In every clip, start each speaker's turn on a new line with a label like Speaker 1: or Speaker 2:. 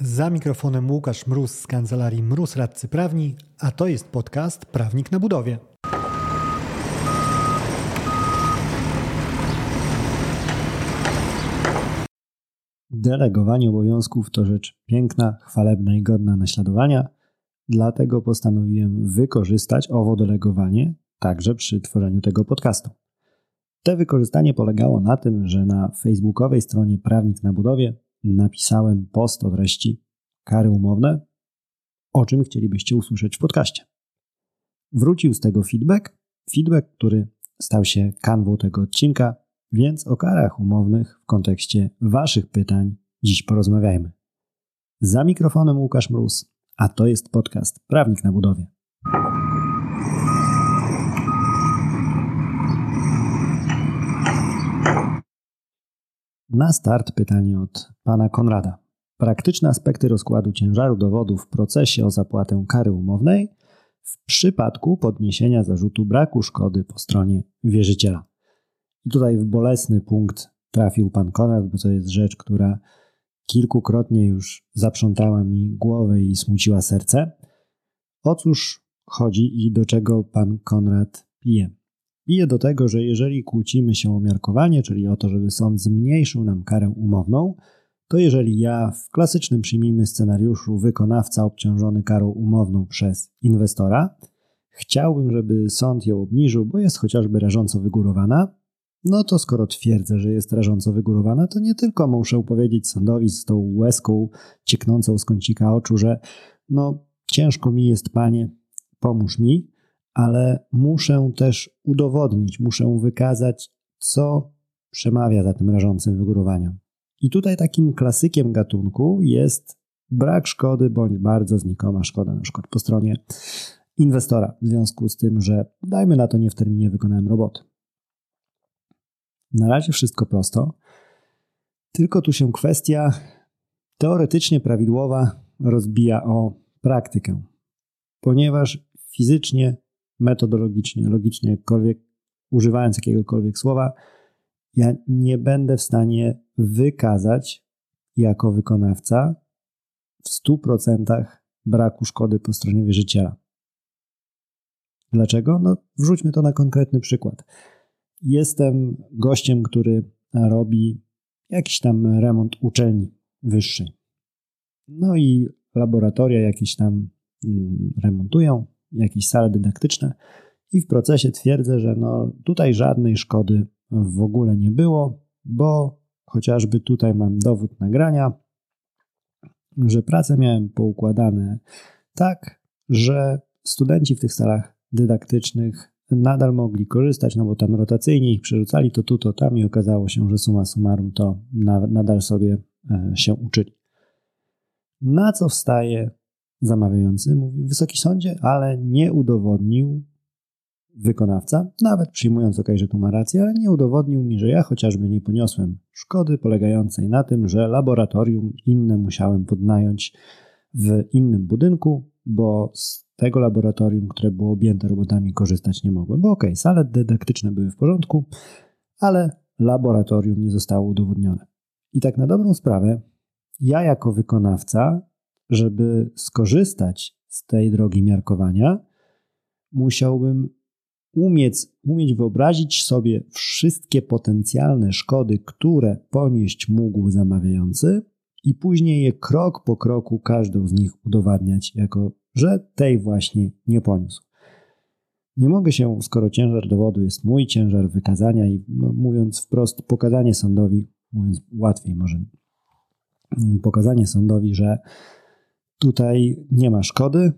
Speaker 1: Za mikrofonem Łukasz Mróz z kancelarii Mróz Radcy Prawni, a to jest podcast Prawnik na budowie. Delegowanie obowiązków to rzecz piękna, chwalebna i godna naśladowania, dlatego postanowiłem wykorzystać owo delegowanie także przy tworzeniu tego podcastu. Te wykorzystanie polegało na tym, że na facebookowej stronie Prawnik na budowie napisałem post o treści kary umowne, o czym chcielibyście usłyszeć w podcaście. Wrócił z tego feedback, feedback, który stał się kanwą tego odcinka, więc o karach umownych w kontekście Waszych pytań dziś porozmawiajmy. Za mikrofonem Łukasz Mróz, a to jest podcast Prawnik na budowie. Na start pytanie od pana Konrada. Praktyczne aspekty rozkładu ciężaru dowodu w procesie o zapłatę kary umownej w przypadku podniesienia zarzutu braku szkody po stronie wierzyciela. I tutaj w bolesny punkt trafił pan Konrad, bo to jest rzecz, która kilkukrotnie już zaprzątała mi głowę i smuciła serce. O cóż chodzi i do czego pan Konrad pije? Bije do tego, że jeżeli kłócimy się o miarkowanie, czyli o to, żeby sąd zmniejszył nam karę umowną, to jeżeli ja w klasycznym przyjmijmy scenariuszu wykonawca obciążony karą umowną przez inwestora, chciałbym, żeby sąd ją obniżył, bo jest chociażby rażąco wygórowana, no to skoro twierdzę, że jest rażąco wygórowana, to nie tylko muszę powiedzieć sądowi z tą łezką cieknącą z kącika oczu, że no ciężko mi jest, panie, pomóż mi, ale muszę też udowodnić, muszę wykazać, co przemawia za tym rażącym wygórowaniem. I tutaj takim klasykiem gatunku jest brak szkody bądź bardzo znikoma szkoda, na przykład po stronie inwestora, w związku z tym, że dajmy na to nie w terminie wykonałem roboty. Na razie wszystko prosto, tylko tu się kwestia teoretycznie prawidłowa rozbija o praktykę, ponieważ fizycznie metodologicznie, logicznie, jakkolwiek, używając jakiegokolwiek słowa, ja nie będę w stanie wykazać jako wykonawca w 100% braku szkody po stronie wierzyciela. Dlaczego? No, wrzućmy to na konkretny przykład. Jestem gościem, który robi jakiś tam remont uczelni wyższej. No i laboratoria jakieś tam mm, remontują, jakieś sale dydaktyczne i w procesie twierdzę, że no tutaj żadnej szkody w ogóle nie było, bo chociażby tutaj mam dowód nagrania, że prace miałem poukładane tak, że studenci w tych salach dydaktycznych nadal mogli korzystać, no bo tam rotacyjnie ich przerzucali to tu, to tam i okazało się, że suma summarum to nadal sobie e, się uczyli. Na co wstaje Zamawiający mówi, Wysoki Sądzie, ale nie udowodnił wykonawca, nawet przyjmując ok, że tu ma rację, ale nie udowodnił mi, że ja chociażby nie poniosłem szkody polegającej na tym, że laboratorium inne musiałem podnająć w innym budynku, bo z tego laboratorium, które było objęte robotami, korzystać nie mogłem. Bo ok, sale dydaktyczne były w porządku, ale laboratorium nie zostało udowodnione. I tak na dobrą sprawę, ja jako wykonawca żeby skorzystać z tej drogi miarkowania, musiałbym umieć, umieć wyobrazić sobie wszystkie potencjalne szkody, które ponieść mógł zamawiający, i później je krok po kroku każdą z nich udowadniać, jako że tej właśnie nie poniósł. Nie mogę się, skoro ciężar dowodu jest mój ciężar wykazania i no, mówiąc wprost, pokazanie sądowi, mówiąc łatwiej może, pokazanie sądowi, że tutaj nie ma szkody,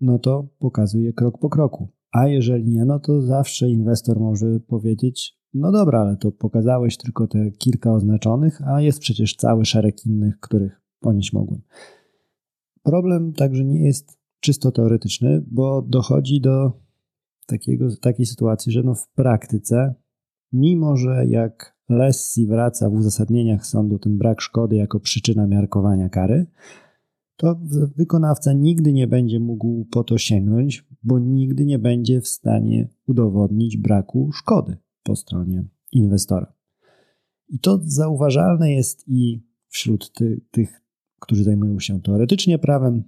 Speaker 1: no to pokazuje krok po kroku. A jeżeli nie, no to zawsze inwestor może powiedzieć: No dobra, ale to pokazałeś tylko te kilka oznaczonych, a jest przecież cały szereg innych, których ponieść mogłem. Problem także nie jest czysto teoretyczny, bo dochodzi do takiego, takiej sytuacji, że no w praktyce, mimo że jak Lessi wraca w uzasadnieniach sądu ten brak szkody jako przyczyna miarkowania kary, to wykonawca nigdy nie będzie mógł po to sięgnąć, bo nigdy nie będzie w stanie udowodnić braku szkody po stronie inwestora. I to zauważalne jest i wśród ty, tych którzy zajmują się teoretycznie prawem,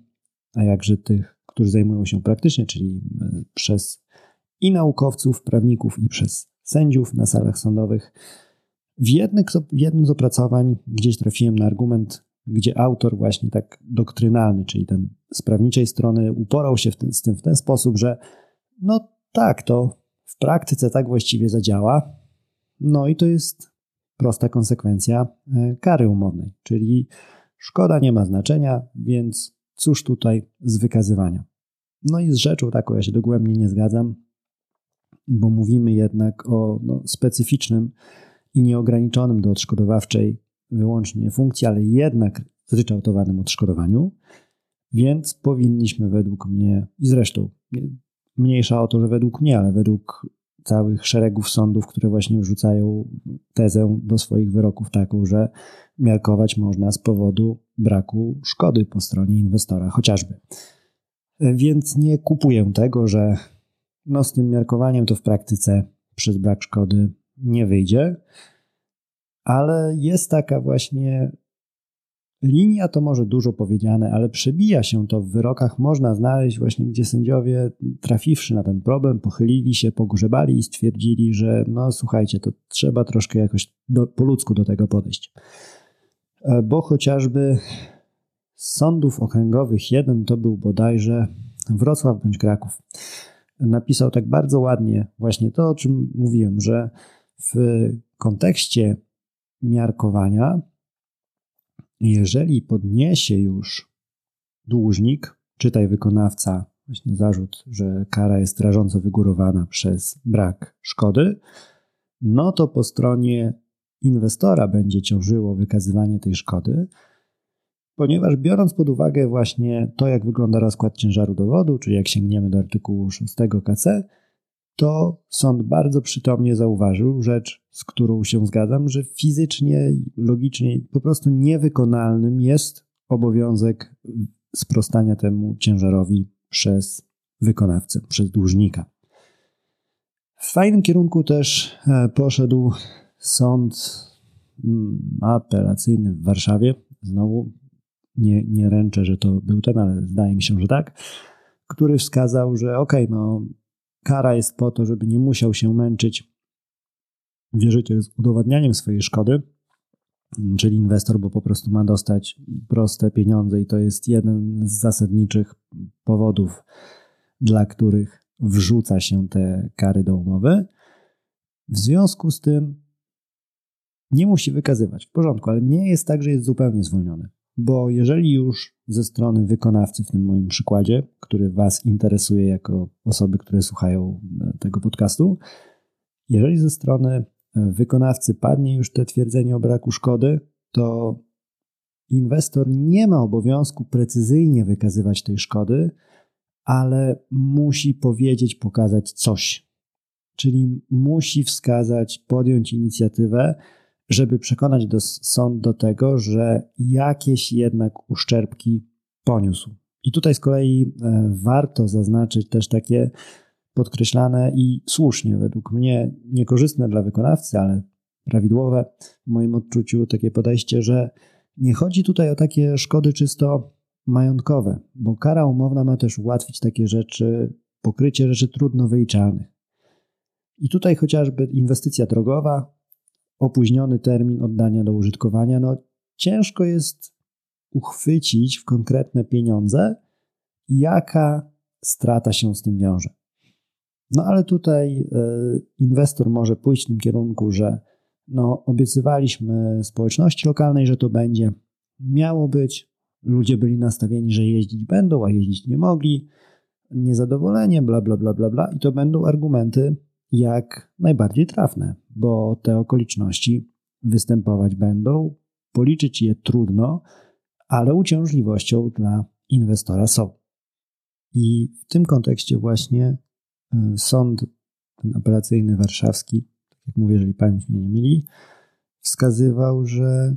Speaker 1: a jakże tych, którzy zajmują się praktycznie, czyli e, przez i naukowców, prawników, i przez sędziów na salach sądowych. W, jednym z opracowań gdzieś trafiłem na argument, gdzie autor właśnie tak doktrynalny, czyli ten z prawniczej strony uporał się ten, z tym w ten sposób, że no tak, to w praktyce tak właściwie zadziała. No i to jest prosta konsekwencja e, kary umownej, czyli szkoda nie ma znaczenia, więc cóż tutaj z wykazywania. No i z rzeczą taką ja się dogłębnie nie zgadzam, bo mówimy jednak o no, specyficznym i nieograniczonym do odszkodowawczej wyłącznie funkcji, ale jednak zryczałtowanym odszkodowaniu, więc powinniśmy według mnie, i zresztą mniejsza o to, że według mnie, ale według całych szeregów sądów, które właśnie wrzucają tezę do swoich wyroków taką, że miarkować można z powodu braku szkody po stronie inwestora chociażby. Więc nie kupuję tego, że no z tym miarkowaniem to w praktyce przez brak szkody nie wyjdzie, ale jest taka właśnie Linia to może dużo powiedziane, ale przebija się to w wyrokach. Można znaleźć właśnie, gdzie sędziowie, trafiwszy na ten problem, pochylili się, pogrzebali i stwierdzili, że no słuchajcie, to trzeba troszkę jakoś do, po ludzku do tego podejść. E, bo chociażby z sądów okręgowych jeden to był bodajże Wrocław bądź Kraków. Napisał tak bardzo ładnie właśnie to, o czym mówiłem, że w kontekście miarkowania. Jeżeli podniesie już dłużnik, czytaj wykonawca, właśnie zarzut, że kara jest rażąco wygórowana przez brak szkody, no to po stronie inwestora będzie ciążyło wykazywanie tej szkody, ponieważ biorąc pod uwagę właśnie to, jak wygląda rozkład ciężaru dowodu, czyli jak sięgniemy do artykułu 6 KC, to sąd bardzo przytomnie zauważył rzecz, z którą się zgadzam, że fizycznie, logicznie po prostu niewykonalnym jest obowiązek sprostania temu ciężarowi przez wykonawcę, przez dłużnika. W fajnym kierunku też e, poszedł sąd mm, apelacyjny w Warszawie. Znowu nie, nie ręczę, że to był ten, ale zdaje mi się, że tak, który wskazał, że okej, okay, no Kara jest po to, żeby nie musiał się męczyć wierzyciel z udowadnianiem swojej szkody, czyli inwestor, bo po prostu ma dostać proste pieniądze i to jest jeden z zasadniczych powodów, dla których wrzuca się te kary do umowy. W związku z tym nie musi wykazywać w porządku, ale nie jest tak, że jest zupełnie zwolniony. Bo jeżeli już ze strony wykonawcy, w tym moim przykładzie, który Was interesuje jako osoby, które słuchają e, tego podcastu, jeżeli ze strony e, wykonawcy padnie już te twierdzenie o braku szkody, to inwestor nie ma obowiązku precyzyjnie wykazywać tej szkody, ale musi powiedzieć, pokazać coś. Czyli musi wskazać, podjąć inicjatywę, żeby przekonać do, sąd do tego, że jakieś jednak uszczerbki poniósł. I tutaj z kolei e, warto zaznaczyć też takie podkreślane i słusznie, według mnie niekorzystne dla wykonawcy, ale prawidłowe w moim odczuciu takie podejście, że nie chodzi tutaj o takie szkody czysto majątkowe, bo kara umowna ma też ułatwić takie rzeczy, pokrycie rzeczy trudno wyliczalnych. I tutaj chociażby inwestycja drogowa, opóźniony termin oddania do użytkowania, no ciężko jest uchwycić w konkretne pieniądze, jaka strata się z tym wiąże. No ale tutaj e, inwestor może pójść w tym kierunku, że no, obiecywaliśmy społeczności lokalnej, że to będzie. Miało być, ludzie byli nastawieni, że jeździć będą, a jeździć nie mogli, niezadowolenie, bla, bla, bla, bla, bla. I to będą argumenty jak najbardziej trafne, bo te okoliczności występować będą, policzyć je trudno, ale uciążliwością dla inwestora są. I w tym kontekście właśnie y, sąd ten apelacyjny warszawski, tak jak mówię, jeżeli pamięć mnie nie myli, wskazywał, że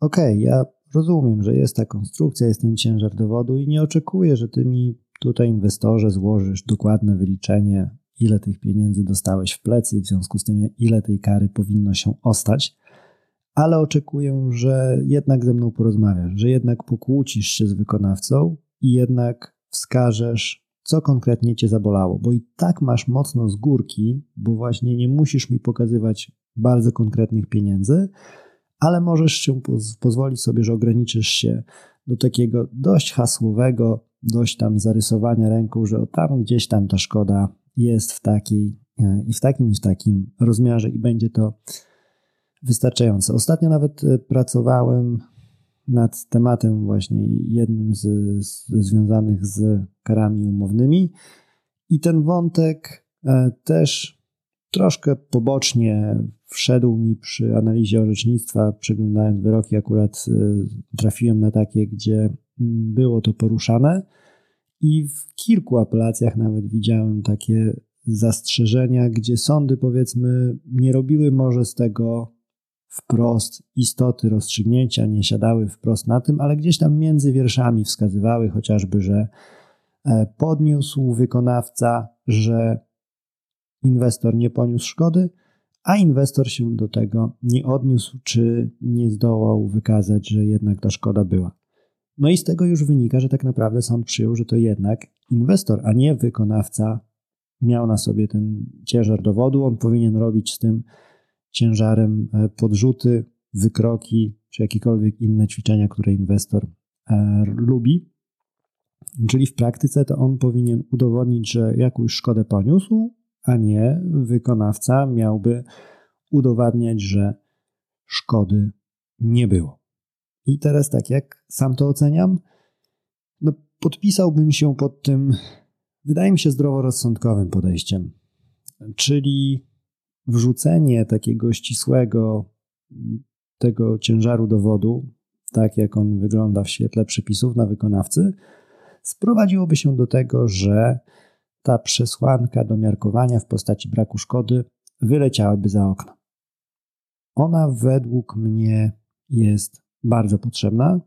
Speaker 1: okej, okay, ja rozumiem, że jest ta konstrukcja, jest ten ciężar dowodu i nie oczekuję, że ty mi tutaj inwestorze złożysz dokładne wyliczenie ile tych pieniędzy dostałeś w plecy w związku z tym ile tej kary powinno się ostać, ale oczekuję, że jednak ze mną porozmawiasz, że jednak pokłócisz się z wykonawcą i jednak wskażesz, co konkretnie cię zabolało, bo i tak masz mocno z górki, bo właśnie nie musisz mi pokazywać bardzo konkretnych pieniędzy, ale możesz się poz pozwolić sobie, że ograniczysz się do takiego dość hasłowego, dość tam zarysowania ręką, że tam gdzieś tam ta szkoda jest w takiej e, i w takim i w takim rozmiarze i będzie to wystarczające. Ostatnio nawet e, pracowałem nad tematem właśnie jednym z, z związanych z karami umownymi i ten wątek e, też troszkę pobocznie wszedł mi przy analizie orzecznictwa, przeglądając wyroki, akurat trafiłem na takie, gdzie było to poruszane i w kilku apelacjach nawet widziałem takie zastrzeżenia, gdzie sądy, powiedzmy, nie robiły może z tego wprost istoty rozstrzygnięcia, nie siadały wprost na tym, ale gdzieś tam między wierszami wskazywały chociażby, że e, podniósł wykonawca, że inwestor nie poniósł szkody, a inwestor się do tego nie odniósł, czy nie zdołał wykazać, że jednak ta szkoda była. No i z tego już wynika, że tak naprawdę sąd przyjął, że to jednak inwestor, a nie wykonawca miał na sobie ten ciężar dowodu. On powinien robić z tym ciężarem e, podrzuty, wykroki czy jakiekolwiek inne ćwiczenia, które inwestor e, lubi. Czyli w praktyce to on powinien udowodnić, że jakąś szkodę poniósł, a nie wykonawca miałby udowadniać, że szkody nie było. I teraz tak, jak sam to oceniam, no podpisałbym się pod tym, wydaje mi się, zdroworozsądkowym podejściem. Czyli wrzucenie takiego ścisłego tego ciężaru dowodu, tak jak on wygląda w świetle przepisów na wykonawcy, sprowadziłoby się do tego, że ta przesłanka do miarkowania w postaci braku szkody wyleciałaby za okno. Ona według mnie jest bardzo potrzebna.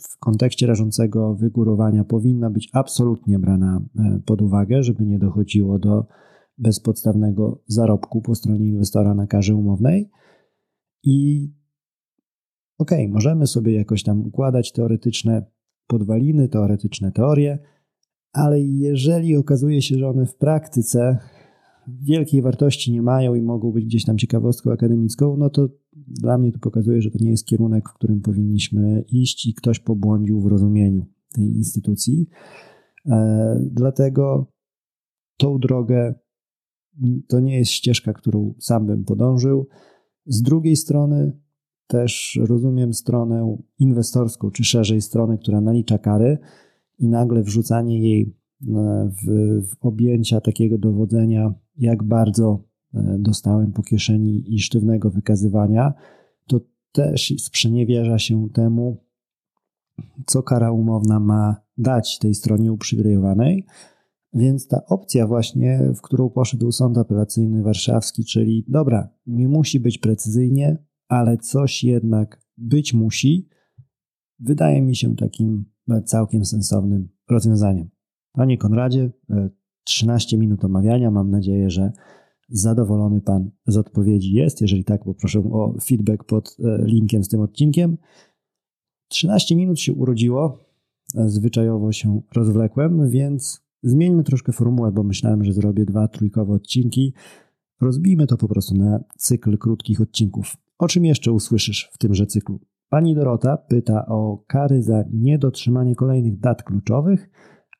Speaker 1: W kontekście rażącego wygórowania powinna być absolutnie brana e, pod uwagę, żeby nie dochodziło do bezpodstawnego zarobku po stronie inwestora na karze umownej. I okej, okay, możemy sobie jakoś tam układać teoretyczne podwaliny, teoretyczne teorie, ale jeżeli okazuje się, że one w praktyce wielkiej wartości nie mają i mogą być gdzieś tam ciekawostką akademicką, no to dla mnie to pokazuje, że to nie jest kierunek, w którym powinniśmy iść i ktoś pobłądził w rozumieniu tej instytucji. E, dlatego tą drogę to nie jest ścieżka, którą sam bym podążył. Z drugiej strony też rozumiem stronę inwestorską, czy szerzej stronę, która nalicza kary i nagle wrzucanie jej w, w objęcia takiego dowodzenia, jak bardzo e, dostałem po kieszeni i sztywnego wykazywania, to też sprzeniewierza się temu, co kara umowna ma dać tej stronie uprzywilejowanej. Więc ta opcja właśnie, w którą poszedł sąd apelacyjny warszawski, czyli dobra, nie musi być precyzyjnie, ale coś jednak być musi, wydaje mi się takim całkiem sensownym rozwiązaniem. Panie Konradzie, 13 e, minut omawiania. Mam nadzieję, że zadowolony Pan z odpowiedzi jest. Jeżeli tak, poproszę o feedback pod e, linkiem z tym odcinkiem. 13 minut się urodziło. E, zwyczajowo się rozwlekłem, więc zmieńmy troszkę formułę, bo myślałem, że zrobię dwa trójkowe odcinki. Rozbijmy to po prostu na cykl krótkich odcinków. O czym jeszcze usłyszysz w tymże cyklu? Pani Dorota pyta o kary za niedotrzymanie kolejnych dat kluczowych,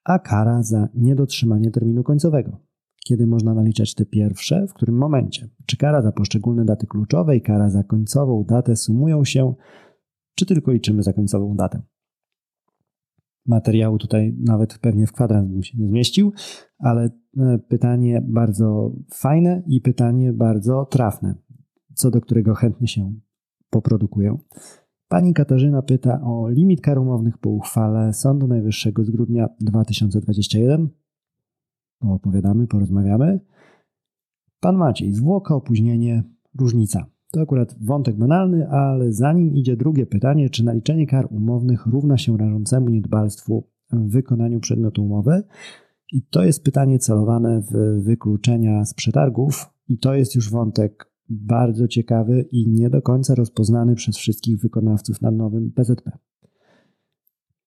Speaker 1: a kara za niedotrzymanie terminu końcowego. Kiedy można naliczać te pierwsze, w którym momencie? Czy kara za poszczególne daty kluczowe i kara za końcową datę sumują się, czy tylko liczymy za końcową datę? Materiału tutaj nawet pewnie w kwadrans bym się nie zmieścił, ale e, pytanie bardzo fajne i pytanie bardzo trafne, co do którego chętnie się poprodukuję. Pani Katarzyna pyta o limit kar umownych po uchwale Sądu Najwyższego z grudnia 2021. Opowiadamy, porozmawiamy. Pan Maciej, zwłoka, opóźnienie, różnica. To akurat wątek banalny, ale zanim idzie drugie pytanie, czy naliczenie kar umownych równa się rażącemu niedbalstwu w wykonaniu przedmiotu umowy? I to jest pytanie celowane w wykluczenia z przetargów, i to jest już wątek bardzo ciekawy i nie do końca rozpoznany przez wszystkich wykonawców nad nowym PZP.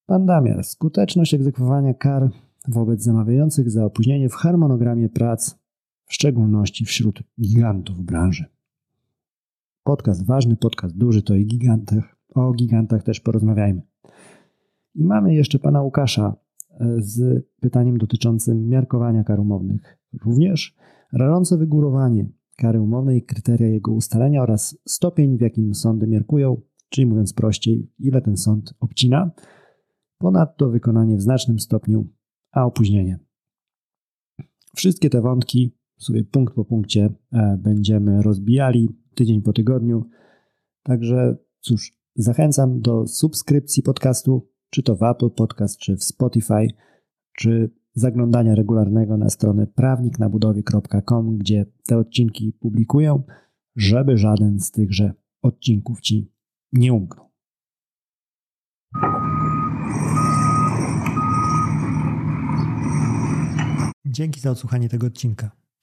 Speaker 1: Pan Damiar. Skuteczność egzekwowania kar wobec zamawiających za opóźnienie w harmonogramie prac, w szczególności wśród gigantów branży. Podcast ważny, podcast duży to i gigantach. O gigantach też porozmawiajmy. I mamy jeszcze pana Łukasza e, z pytaniem dotyczącym miarkowania kar umownych. Również rażące wygórowanie kary umownej, kryteria jego ustalenia oraz stopień, w jakim sądy miarkują, czyli mówiąc prościej, ile ten sąd obcina. Ponadto wykonanie w znacznym stopniu, a opóźnienie. Wszystkie te wątki sobie punkt po punkcie e, będziemy rozbijali tydzień po tygodniu. Także cóż, zachęcam do subskrypcji podcastu, czy to w Apple Podcast, czy w Spotify, czy zaglądania regularnego na stronę prawniknabudowie.com, gdzie te odcinki publikuję, żeby żaden z tychże odcinków Ci nie umknął. Dzięki za odsłuchanie tego odcinka.